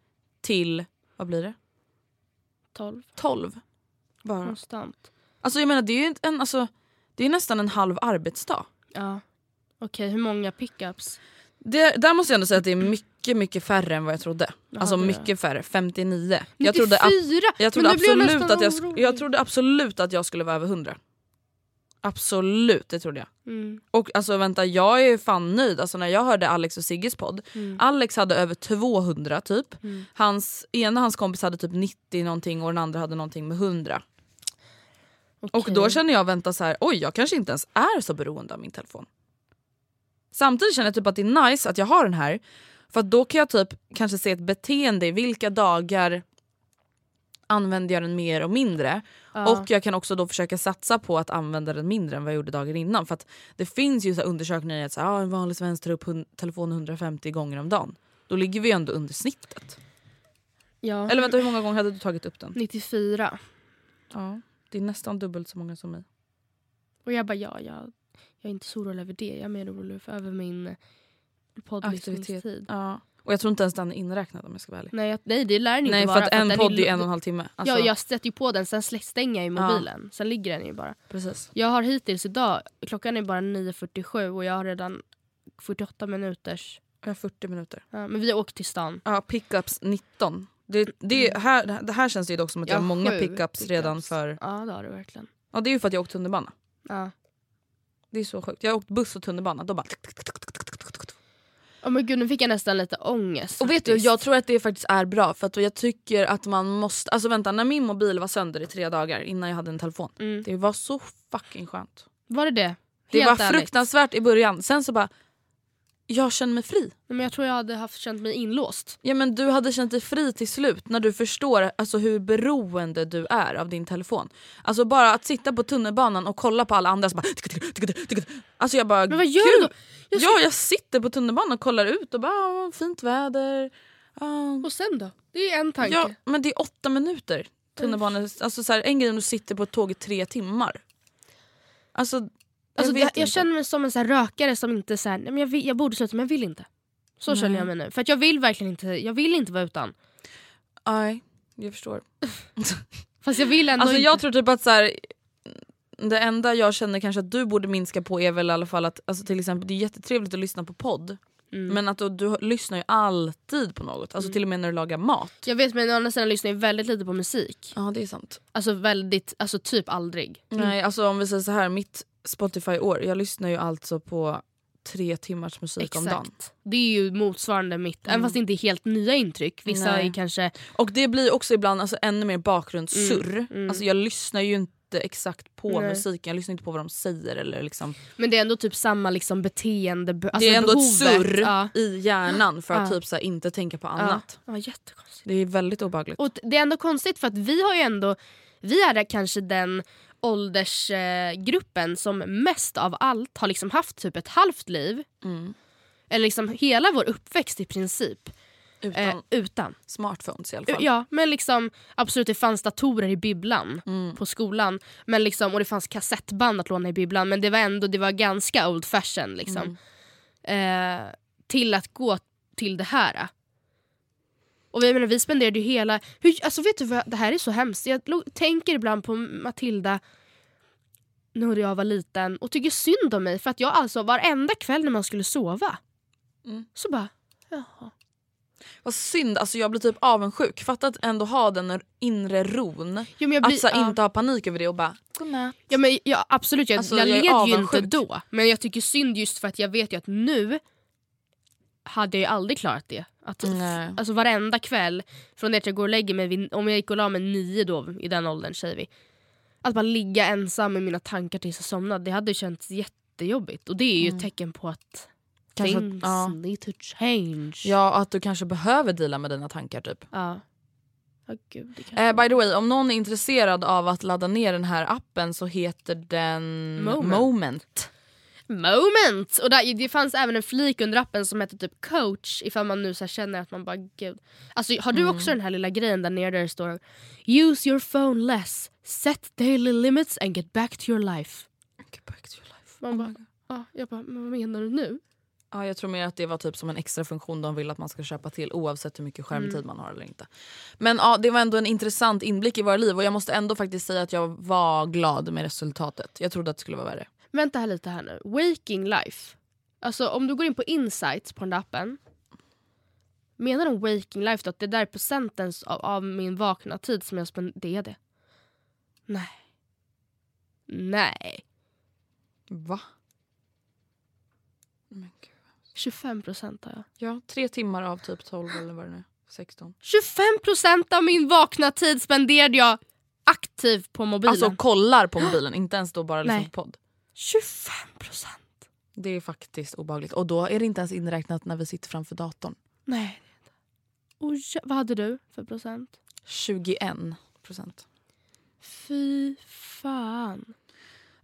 till, vad blir det? 12. Tolv. Bara. Konstant. Alltså jag menar det är en, alltså, det är nästan en halv arbetsdag. Ja. Okej, hur många pickups? Det, där måste jag ändå säga att det är mycket mycket färre än vad jag trodde. Jaha, alltså mycket färre, 59. 94! Jag trodde, ab- jag trodde, jag absolut nästan att jag, sk- jag trodde absolut att jag skulle vara över 100. Absolut, det trodde jag. Mm. Och alltså vänta, jag är fan nöjd. Alltså när jag hörde Alex och Sigges podd, Mm. Alex hade över 200 typ. Mm. Hans, ena hans kompis hade typ 90 någonting och den andra hade någonting med 100. Och Okej. då känner jag vänta så här, oj jag kanske inte ens är så beroende av min telefon. Samtidigt känner jag typ att det är nice att jag har den här. För då kan jag typ kanske se ett beteende i vilka dagar använder jag den mer och mindre. Ja. Och jag kan också då försöka satsa på att använda den mindre än vad jag gjorde dagen innan. För det finns ju så undersökningar att så här, ah, en vanlig svensk tar upp telefonen 150 gånger om dagen. Då ligger vi ändå under snittet. ja. Eller vänta hur många gånger hade du tagit upp den? 94. Ja, det är nästan dubbelt så många som mig. Och jag bara ja, jag, jag är inte så orolig över det. Jag är mer orolig för över min poddlyssningstid. Ja. Och jag tror inte ens den är inräknad om jag ska vara ärlig. Nej, jag, nej det lär den ju Nej inte för vara. att en den podd är är en och en halv timme. Alltså, Ja, jag sätter ju på den, sen stänger jag ju Ja. mobilen. Sen ligger den ju bara. precis. Jag har hittills idag, klockan är bara 9.47 och jag har redan 48 minuters... Jag har 40 minuter. Ja, men vi har åkt till stan. Ja, pickups 19. Det, det, här, det här känns det ju dock som att jag har Ja, många sju pickups redan pickups. för... Ja det har du verkligen. Ja, det är ju för att jag har åkt tunnelbana. Ja. Det är så sjukt. Jag har åkt buss och tunnelbana. Då bara... Oh, men gud nu fick jag nästan lite ångest. Och vet du, jag tror att det faktiskt är bra för att jag tycker att man måste... Alltså vänta, när min mobil var sönder i tre dagar innan jag hade en telefon. Mm. Det var så fucking skönt. Var det det? Det Helt var ärligt. fruktansvärt i början. Sen så bara... Jag känner mig fri. Men jag tror jag hade haft känt mig inlåst. Ja men du hade känt dig fri till slut när du förstår alltså, hur beroende du är av din telefon. Alltså bara att sitta på tunnelbanan och kolla på alla andra bara... Alltså jag bara... Men vad gör du då? Jag Ja jag sitter på tunnelbanan och kollar ut och bara "Ah, fint väder. Ah. Och sen då? Det är en tanke. Ja men det är åtta minuter tunnelbanan. Alltså så här, en grej om du sitter på ett tåg i tre timmar. Alltså, Alltså, jag, inte. jag känner mig som en så rökare som inte så här, nej, men jag, vill, jag borde sluta men jag vill inte. Så Nej. känner jag mig nu. För att jag vill verkligen inte, jag vill inte vara utan. Nej, jag förstår. Fast jag vill ändå Alltså inte. jag tror typ att så här, det enda jag känner kanske att du borde minska på är väl i alla fall att alltså till exempel det är jättetrevligt att lyssna på podd. Mm. Men att du, du lyssnar ju alltid på något, alltså till och med när du lagar mat. Jag vet men å andra sidan lyssnar jag väldigt lite på musik. Ja det är sant. Alltså väldigt, alltså typ aldrig. Nej alltså om vi säger så här, mitt Spotify-år, jag lyssnar ju alltså på tre timmars musik om dagen. Exakt. Det är ju motsvarande mitt, även Mm. fast det inte är helt nya intryck. Vissa Nej. är kanske... Och det blir också ibland alltså, ännu mer bakgrundssurr. Mm, mm. Alltså, jag lyssnar ju inte exakt på Nej. musiken, jag lyssnar inte på vad de säger. Eller liksom. Men det är ändå typ samma liksom beteende. Alltså det är ändå behovet. ett surr Ja. i hjärnan för att Ja. typ, så här, inte tänka på annat. Ja, ja. Det är väldigt obehagligt. Och det är ändå konstigt för att vi har ju ändå, vi är kanske den åldersgruppen som mest av allt har liksom haft typ ett halvt liv. Mm. Eller liksom hela vår uppväxt i princip. Utan Eh, utan. smartphones i alla fall. Ja men liksom absolut det fanns datorer i bibblan Mm. på skolan. Men liksom, och det fanns kassettband att låna i bibblan men det var ändå det var ganska old fashion liksom. Mm. Eh, till att gå till det här. Och vi, menar, vi spenderade ju hela... Hur, alltså vet du vad, det här är så hemskt. Jag tänker ibland på Matilda när jag var liten och tycker synd om mig för att jag alltså varenda kväll när man skulle sova Mm. så bara, jaha. Vad synd, alltså jag blir typ avundsjuk. Fatta att ändå ha den inre ron. Jo, blir, Att så ja. inte ha panik över det och bara godnatt. Ja, men, ja, absolut, jag, Alltså, jag, jag led ju inte då. Men jag tycker synd just för att jag vet ju att nu hade jag aldrig klarat det. Att, Nej. alltså varenda kväll, från det att jag går och lägger mig, vid, om jag gick och la mig nio då i den åldern säger vi. Att bara ligga ensam med mina tankar tills jag somnade, det hade känts jättejobbigt. Och det är ju ett tecken på att Mm. Kanske att- things ja. need to change. Ja, att du kanske behöver deala med dina tankar typ. Ja. Ja, gud, Eh, by the way, om någon är intresserad av att ladda ner den här appen så heter den Moment. Moment. Moment! Och där, det fanns även en flik under appen som hette typ coach ifall man nu så känner att man bara gud. Alltså, har du Mm. också den här lilla grejen där nere där det står Use your phone less, set daily limits and get back to your life. Get back to your life. Man bara, ja, jag bara, men vad menar du nu? Ja, jag tror mer att det var typ som en extra funktion de vill att man ska köpa till oavsett hur mycket skärmtid Mm. man har eller inte. Men ja, det var ändå en intressant inblick i våra liv och jag måste ändå faktiskt säga att jag var glad med resultatet. Jag trodde att det skulle vara värre. Vänta här lite här nu. Waking life. Alltså om du går in på insights på den där appen. Menar de waking life då att det där är procenten av, av min vakna tid som jag spenderar? Det är det. Nej. Nej. Va? Men gud. 25 procent har jag. Ja, tre timmar av typ 12 eller vad det nu är. 16. 25 procent av min vakna tid spenderade jag aktivt på mobilen. Alltså kollar på mobilen, inte ens då bara liksom Nej. på podd. 25 procent? Det är faktiskt obehagligt. Och då är det inte ens inräknat när vi sitter framför datorn. Nej. Oj, vad hade du för procent? 21 procent. Fy fan.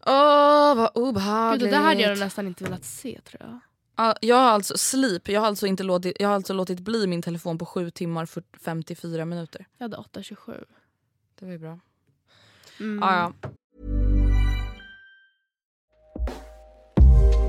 Åh vad Gud, obehagligt. det där hade jag nästan inte velat se tror jag. Ja, Jag har alltså sleep, jag har alltså, inte låtit, jag har alltså låtit bli min telefon på 7 timmar för 54 minuter. Jag hade 8,27. Det var ju bra. Mm. Ja, ja.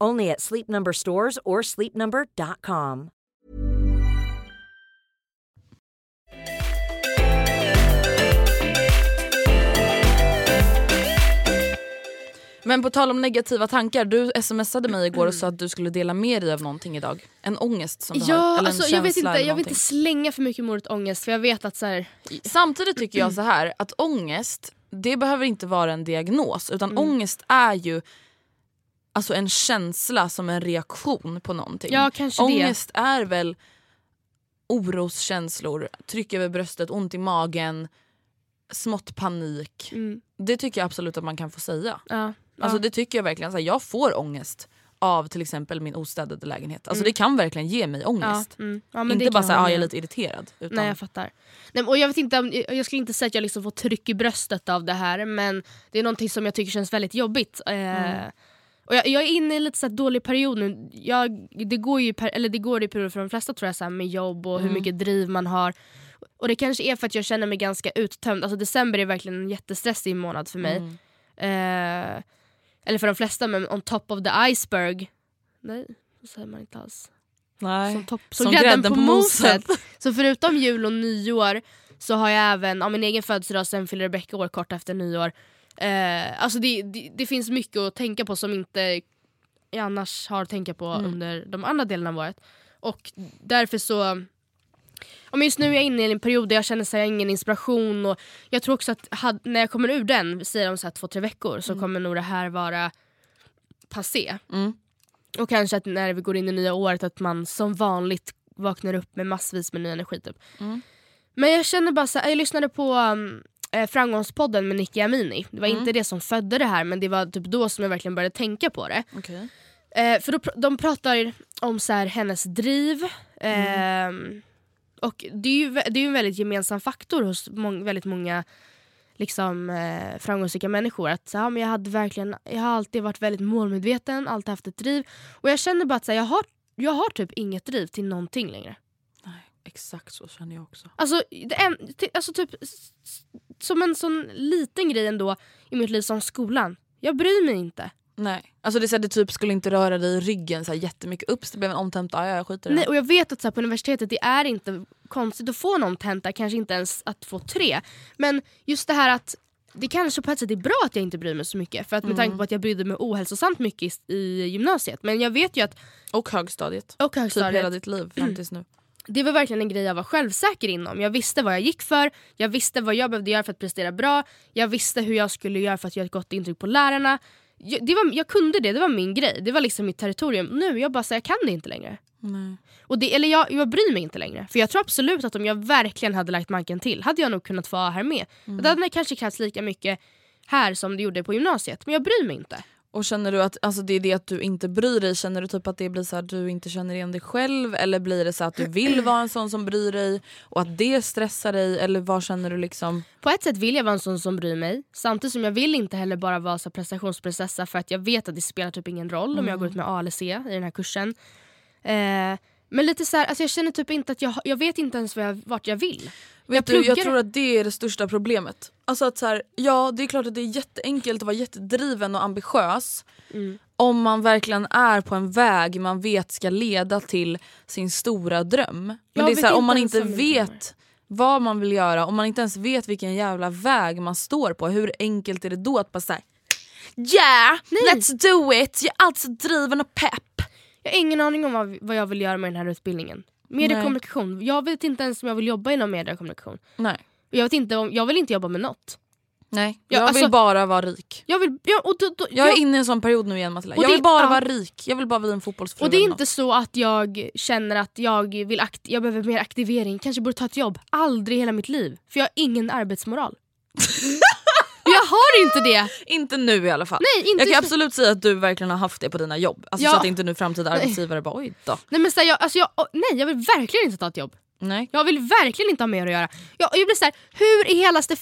Only at Sleep Number stores or sleepnumber.com. Men på tal om negativa tankar, du smsade mig igår och sa att du skulle dela med dig av någonting idag. En ångest som du har. Ja, Eller en alltså, jag vet inte, eller jag vill inte slänga för mycket ordet ångest för jag vet att så här, Samtidigt tycker jag så här att ångest, det behöver inte vara en diagnos utan Mm. ångest är ju alltså en känsla som en reaktion på någonting. Ja, kanske det. ångest är väl oroskänslor, tryck över bröstet, ont i magen, smått panik. mm, Det tycker jag absolut att man kan få säga. ja, Alltså ja. det tycker jag verkligen. Så här, jag får ångest av till exempel min ostädade lägenhet. Alltså Mm. det kan verkligen ge mig ja, ångest. mm, ja, men det inte bara såhär, hålla ah, jag är lite irriterad. Utan, Nej jag fattar. Nej, och jag, vet inte om, jag skulle inte säga att jag liksom får tryck i bröstet av det här men det är någonting som jag tycker känns väldigt jobbigt. Eh, Mm. Och jag, jag är inne i en lite så dålig period nu. Jag, det går ju per, eller det går i perioder för de flesta tror jag så med jobb och hur Mm. mycket driv man har. Och det kanske är för att jag känner mig ganska uttömd. Alltså december är verkligen en jättestressig månad för mig. Mm. Eh, eller för de flesta men on top of the iceberg. Nej, så säger man inte alls. Nej. Som, topp, som, grädden, på, moset. Så förutom jul och nyår så har jag även ja, min egen födelsedag, sen fyller Rebecca år kort efter nyår. Eh, alltså det, det, det finns mycket att tänka på som inte jag annars har att tänka på Mm. under de andra delarna av året. Och därför så Ja, men just nu är jag inne i en period där jag känner att jag har ingen inspiration och jag tror också att had, när jag kommer ur den, säger de så här två, tre veckor, så kommer nog det här vara passé. Mm. Och kanske att när vi går in i nya året att man som vanligt vaknar upp med massvis med ny energi. Typ. Mm. Men jag känner bara så här, jag lyssnade på um, eh, Framgångspodden med Nicky Amini. Det var Mm. inte det som födde det här men det var typ då som jag verkligen började tänka på det. Okej. Eh, för då, de pratar om så här, hennes driv. Mm. ehm, och det är ju det är en väldigt gemensam faktor hos mång- väldigt många liksom, eh, framgångsrika människor. Att ja, men jag, hade verkligen, jag har alltid varit väldigt målmedveten, alltid haft ett driv. Och jag känner bara att så här, jag, har, jag har typ inget driv till någonting längre. Nej, exakt så känner jag också. Alltså, det en, alltså typ som en sån liten grej ändå i mitt liv som skolan. Jag bryr mig inte. Nej. Alltså det, är så här, det typ skulle inte röra dig i ryggen så här, jättemycket. Ups det blev en omtenta, ja jag skiter i Nej, det. och jag vet att så här, på universitetet det är inte konstigt att få någon tenta, kanske inte ens att få tre. Men just det här att det kanske på ett sätt är bra att jag inte bryr mig så mycket. För att med tanke på att jag brydde mig ohälsosamt mycket i, i gymnasiet. Men jag vet ju att, Och högstadiet. och Typ högstadiet, hela ditt liv fram tills nu. Det var verkligen en grej jag var självsäker inom. Jag visste vad jag gick för, jag visste vad jag behövde göra för att prestera bra, jag visste hur jag skulle göra för att göra ett gott intryck på lärarna. Jag, det var, jag kunde det, det var min grej. Det var liksom mitt territorium. Nu jag bara säger jag kan det inte längre. Nej. Och det, eller jag, jag bryr mig inte längre. För jag tror absolut att om jag verkligen hade lagt manken till hade jag nog kunnat vara här med. Mm. Det hade kanske krävts lika mycket här som det gjorde på gymnasiet. Men jag bryr mig inte. Och känner du att alltså det är det att du inte bryr dig, känner du typ att det blir så att du inte känner igen dig själv eller blir det så att du vill vara en sån som bryr dig och att det stressar dig eller vad känner du liksom? På ett sätt vill jag vara en sån som bryr mig. Samtidigt som jag vill inte heller bara vara så prestationsprinsessa för att jag vet att det spelar typ ingen roll om jag går ut med ALC i den här kursen. Eh, men lite så här, alltså jag känner typ inte att jag, jag vet inte ens vad jag, vart jag vill. Vet du, jag tror att det är det största problemet. Alltså att så här, ja det är klart att det är jätteenkelt att vara jättedriven och ambitiös Mm. om man verkligen är på en väg man vet ska leda till sin stora dröm. Men Jag det är så här, om man inte vet vad man vill göra, om man inte ens vet vilken jävla väg man står på, hur enkelt är det då att bara säga Yeah! Let's do it! Jag är alltid driven och pepp. Jag har ingen aning om vad, vad jag vill göra med den här utbildningen. Mediekommunikation. Jag vet inte ens om jag vill jobba inom mediekommunikation. Nej. Jag, vet inte om, jag vill inte jobba med något. Nej. Ja, jag alltså- vill bara vara rik. Jag vill, ja, och, då, då, Jag är jag- inne i en sån period nu igen Matilda. Jag det- vill bara ja. vara rik. Jag vill bara bli en fotbollsfru. och det är inte något. så att jag känner att jag vill akt jag behöver mer aktivering, kanske borde ta ett jobb. Aldrig i hela mitt liv. För jag har ingen arbetsmoral. jag har inte det! Inte nu i alla fall. Nej, inte jag kan så- absolut säga att du verkligen har haft det på dina jobb. Alltså Ja. Så att inte nu framtida arbetsgivare bara oj då. Nej, men så här, jag, alltså jag, nej, jag vill verkligen inte ta ett jobb. Nej. Jag vill verkligen inte ha mer att göra. Jag, jag blir så här, hur i helaste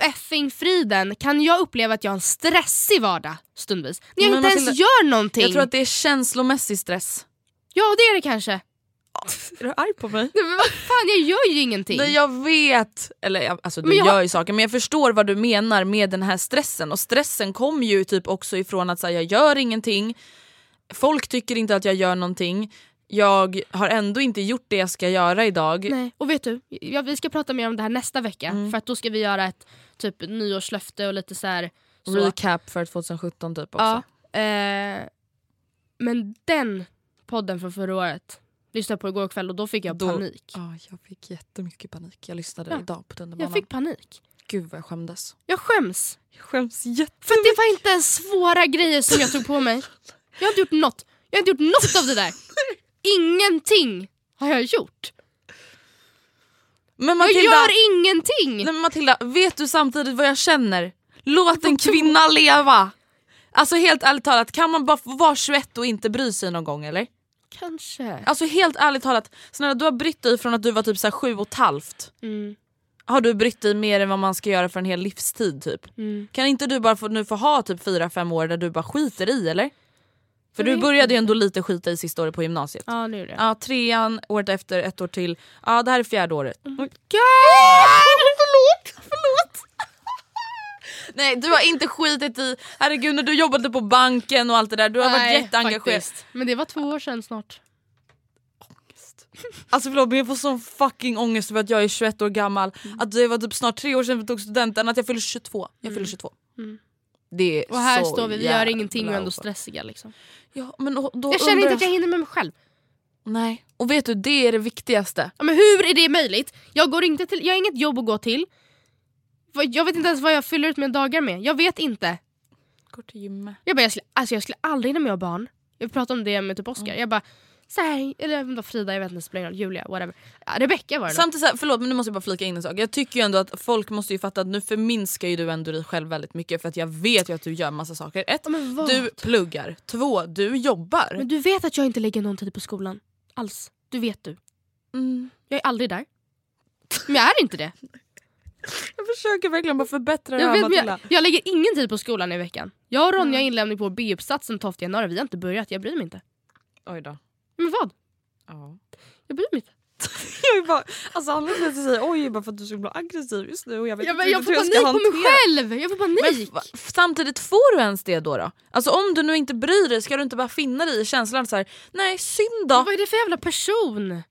effing friden kan jag uppleva att jag har en stressig vardag stundvis? När jag Men inte ens Matilda, gör någonting. Jag tror att det är känslomässig stress. Ja det är det kanske. Är du arg på mig? Nej, Men vad fan jag gör ju ingenting. Nej jag vet! Eller jag- alltså du Men jag- gör ju saker men jag förstår vad du menar med den här stressen och stressen kommer ju typ också ifrån att säga jag gör ingenting, folk tycker inte att jag gör någonting, jag har ändå inte gjort det jag ska göra idag. Nej. Och vet du, ja, vi ska prata mer om det här nästa vecka Mm. för att då ska vi göra ett typ nyårslöfte och lite så här. Så. Recap för 2017 typ också. Ja, eh, men den podden från förra året lyssnade jag på igår kväll och då fick jag Då- panik. Ja, jag fick jättemycket panik. Jag lyssnade Ja. idag på tunnelbanan. Jag fick panik. Gud vad jag skämdes. Jag skäms. Jag skäms jätte... För det var inte ens svåra grejer som jag tog på mig. Jag har inte gjort något. Jag har inte gjort något av det där. Ingenting har jag gjort. Men Jag Matilda, gör ingenting! nej, men Matilda, vet du samtidigt vad jag känner? Låt en kvinna leva! Alltså helt ärligt talat, kan man bara få vara 21 och inte bry sig någon gång eller? Kanske. Alltså helt ärligt talat, snälla du har brytt dig från att du var typ så här sju och ett halvt. Mm, Har du brytt dig mer än vad man ska göra för en hel livstid typ? mm. Kan inte du bara få, nu få ha typ 4-5 år där du bara skiter i eller? För Jag du började ju ändå lite skita i sista året på gymnasiet. Ja, det är det. Ja, trean, året efter, ett år till. Ja, det här är fjärde året. Mm. God! Förlåt! Nej, du har inte skitit i... Herregud, när du jobbade på banken och allt det där, du har varit Nej, jätteengagerad. faktiskt. Men det var två år sedan snart. Alltså förlåt men jag får sån fucking ångest över att jag är 21 år gammal. Mm. Att det var typ snart tre år sedan vi tog studenten, att jag fyller 22. Jag fyller 22. Det är Mm. Och här så står vi, vi gör ingenting och är ändå stressiga. Liksom. Ja, men då, då Jag känner inte att jag hinner med mig själv. Nej. Och vet du, det är det viktigaste. Ja, men hur är det möjligt? Jag, går inte till, jag har inget jobb att gå till. Jag vet inte ens vad jag fyller ut mina dagar med. Jag vet inte. Går till gymmet. Jag, bara, jag, skulle, alltså jag skulle aldrig hinna med att ha barn. Jag pratade om det med typ Oscar. Jag bara, här, eller om det var Frida, jag vet inte, spelar Julia, whatever. Ja, Rebecca var det. Samtidigt, så här, förlåt men nu måste jag bara flika in en sak. Jag tycker ju ändå att folk måste ju fatta att nu förminskar ju du ändå dig själv väldigt mycket för att jag vet ju att du gör massa saker. Ett, du pluggar. Två, du jobbar. Men du vet att jag inte lägger någon tid på skolan. Alls. Du vet du. Mm. Jag är aldrig där. Men jag är inte det. Jag försöker verkligen bara förbättra det Jag, här vet, men jag, jag lägger ingen tid på skolan i veckan. Jag och Ronja har inlämning på B-uppsatsen 12 januari. Vi har inte börjat. Jag bryr mig inte. Oj då. Men vad? Ja. Jag bryr mig inte. Jag är bara, alltså anledningen till att jag säger oj är bara för att du ska bli aggressiv just nu och jag vet Jag, inte jag, får panik på mig själv! Jag får Men panik! samtidigt får du ens det då, då? Alltså om du nu inte bryr dig ska du inte bara finna dig i känslan så här. nej synd då. Vad är det för jävla person?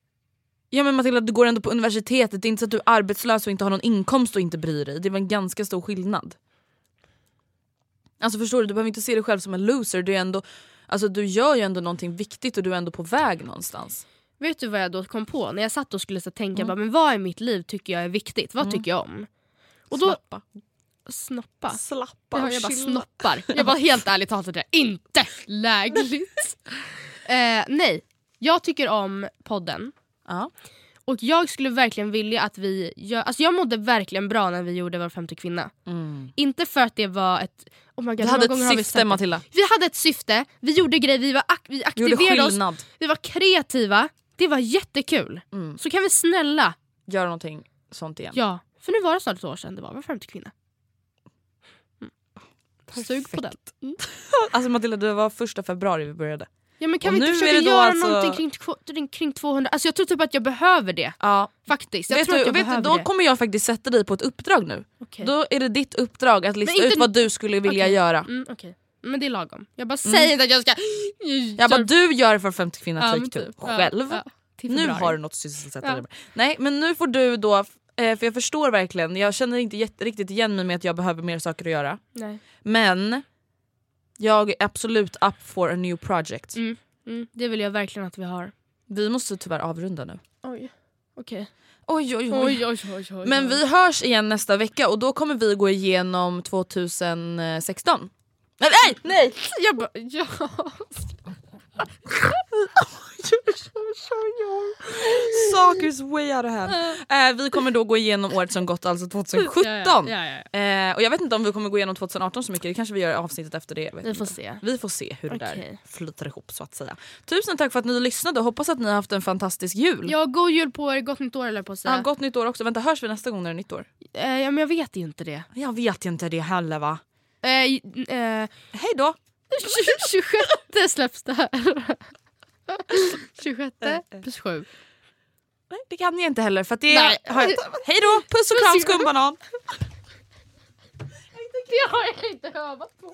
Ja men Matilda du går ändå på universitetet, det är inte så att du är arbetslös och inte har någon inkomst och inte bryr dig. Det var en ganska stor skillnad. Alltså förstår du, du behöver inte se dig själv som en loser. Du, är ändå, alltså, du gör ju ändå någonting viktigt och du är ändå på väg någonstans. Vet du vad jag då kom på? När jag satt och skulle så tänka, Mm. bara, men vad i mitt liv tycker jag är viktigt? Vad tycker jag om? Och då, Slappa. snoppa. Slappa Ja, jag bara chilla. snoppar. Jag var helt ärligt talat det är inte lägligt. eh, nej, jag tycker om podden. Ja. Och jag skulle verkligen vilja att vi gör, alltså jag mådde verkligen bra när vi gjorde Var femte kvinna. Inte för att det var ett... Oh my God, hur hade ett vi syfte det? Matilda. Vi hade ett syfte, vi gjorde grejer, vi, var ak- vi aktiverade oss, vi var kreativa. Det var jättekul. Mm. Så kan vi snälla, Gör någonting sånt igen. ja. För nu var det snart ett år sedan det var Var femte kvinna. Mm. Sug på den. Mm. Alltså Matilda det var första februari vi började. Ja men kan Och vi inte försöka det göra alltså- någonting kring, kring 200, alltså jag tror typ att jag behöver det. Ja. Faktiskt. Jag Vet tror du, att jag vet du, behöver då det. kommer jag faktiskt sätta dig på ett uppdrag nu. Okej. Då är det ditt uppdrag att lista inte- ut vad du skulle vilja Okej. göra. Mm, okej. Men det är lagom. Jag bara säger inte att jag ska... Jag bara du gör för 50 kvinnor Ja, typ. Ja, själv. ja. Nu har du något att sysselsätta Ja. med. Nej men nu får du då, eh, för jag förstår verkligen, jag känner inte riktigt igen mig med att jag behöver mer saker att göra. Nej. Men jag är absolut up for a new project. Mm. Mm, det vill jag verkligen att vi har. Vi måste tyvärr avrunda nu. Oj. Okej. Oj oj oj. Oj, oj, oj, oj. Men vi hörs igen nästa vecka och då kommer vi gå igenom 2016. Nej! nej, nej. Jag bara, ja. Saker's way out of hand. Eh, vi kommer då gå igenom året som gått, alltså 2017. Ja, ja, ja. Eh, och jag vet inte om vi kommer gå igenom 2018 så mycket, det kanske vi gör avsnittet efter det. Vi får se. Vi får se hur det där flyter ihop så att säga. Tusen tack för att ni lyssnade och hoppas att ni har haft en fantastisk jul. Ja, god jul på er, gott nytt år eller på att säga. Ja, gott nytt år också. Vänta, hörs vi nästa gång när det är nytt år? Eh, ja, men jag vet ju inte det. Jag vet inte det heller va. Eh, eh, Hej då! 26 släpps det här. 26 plus 7. Nej, det kan jag inte heller för det Nej. har jag... Hej då! Puss och kram skumbanan! Det har jag inte övat på.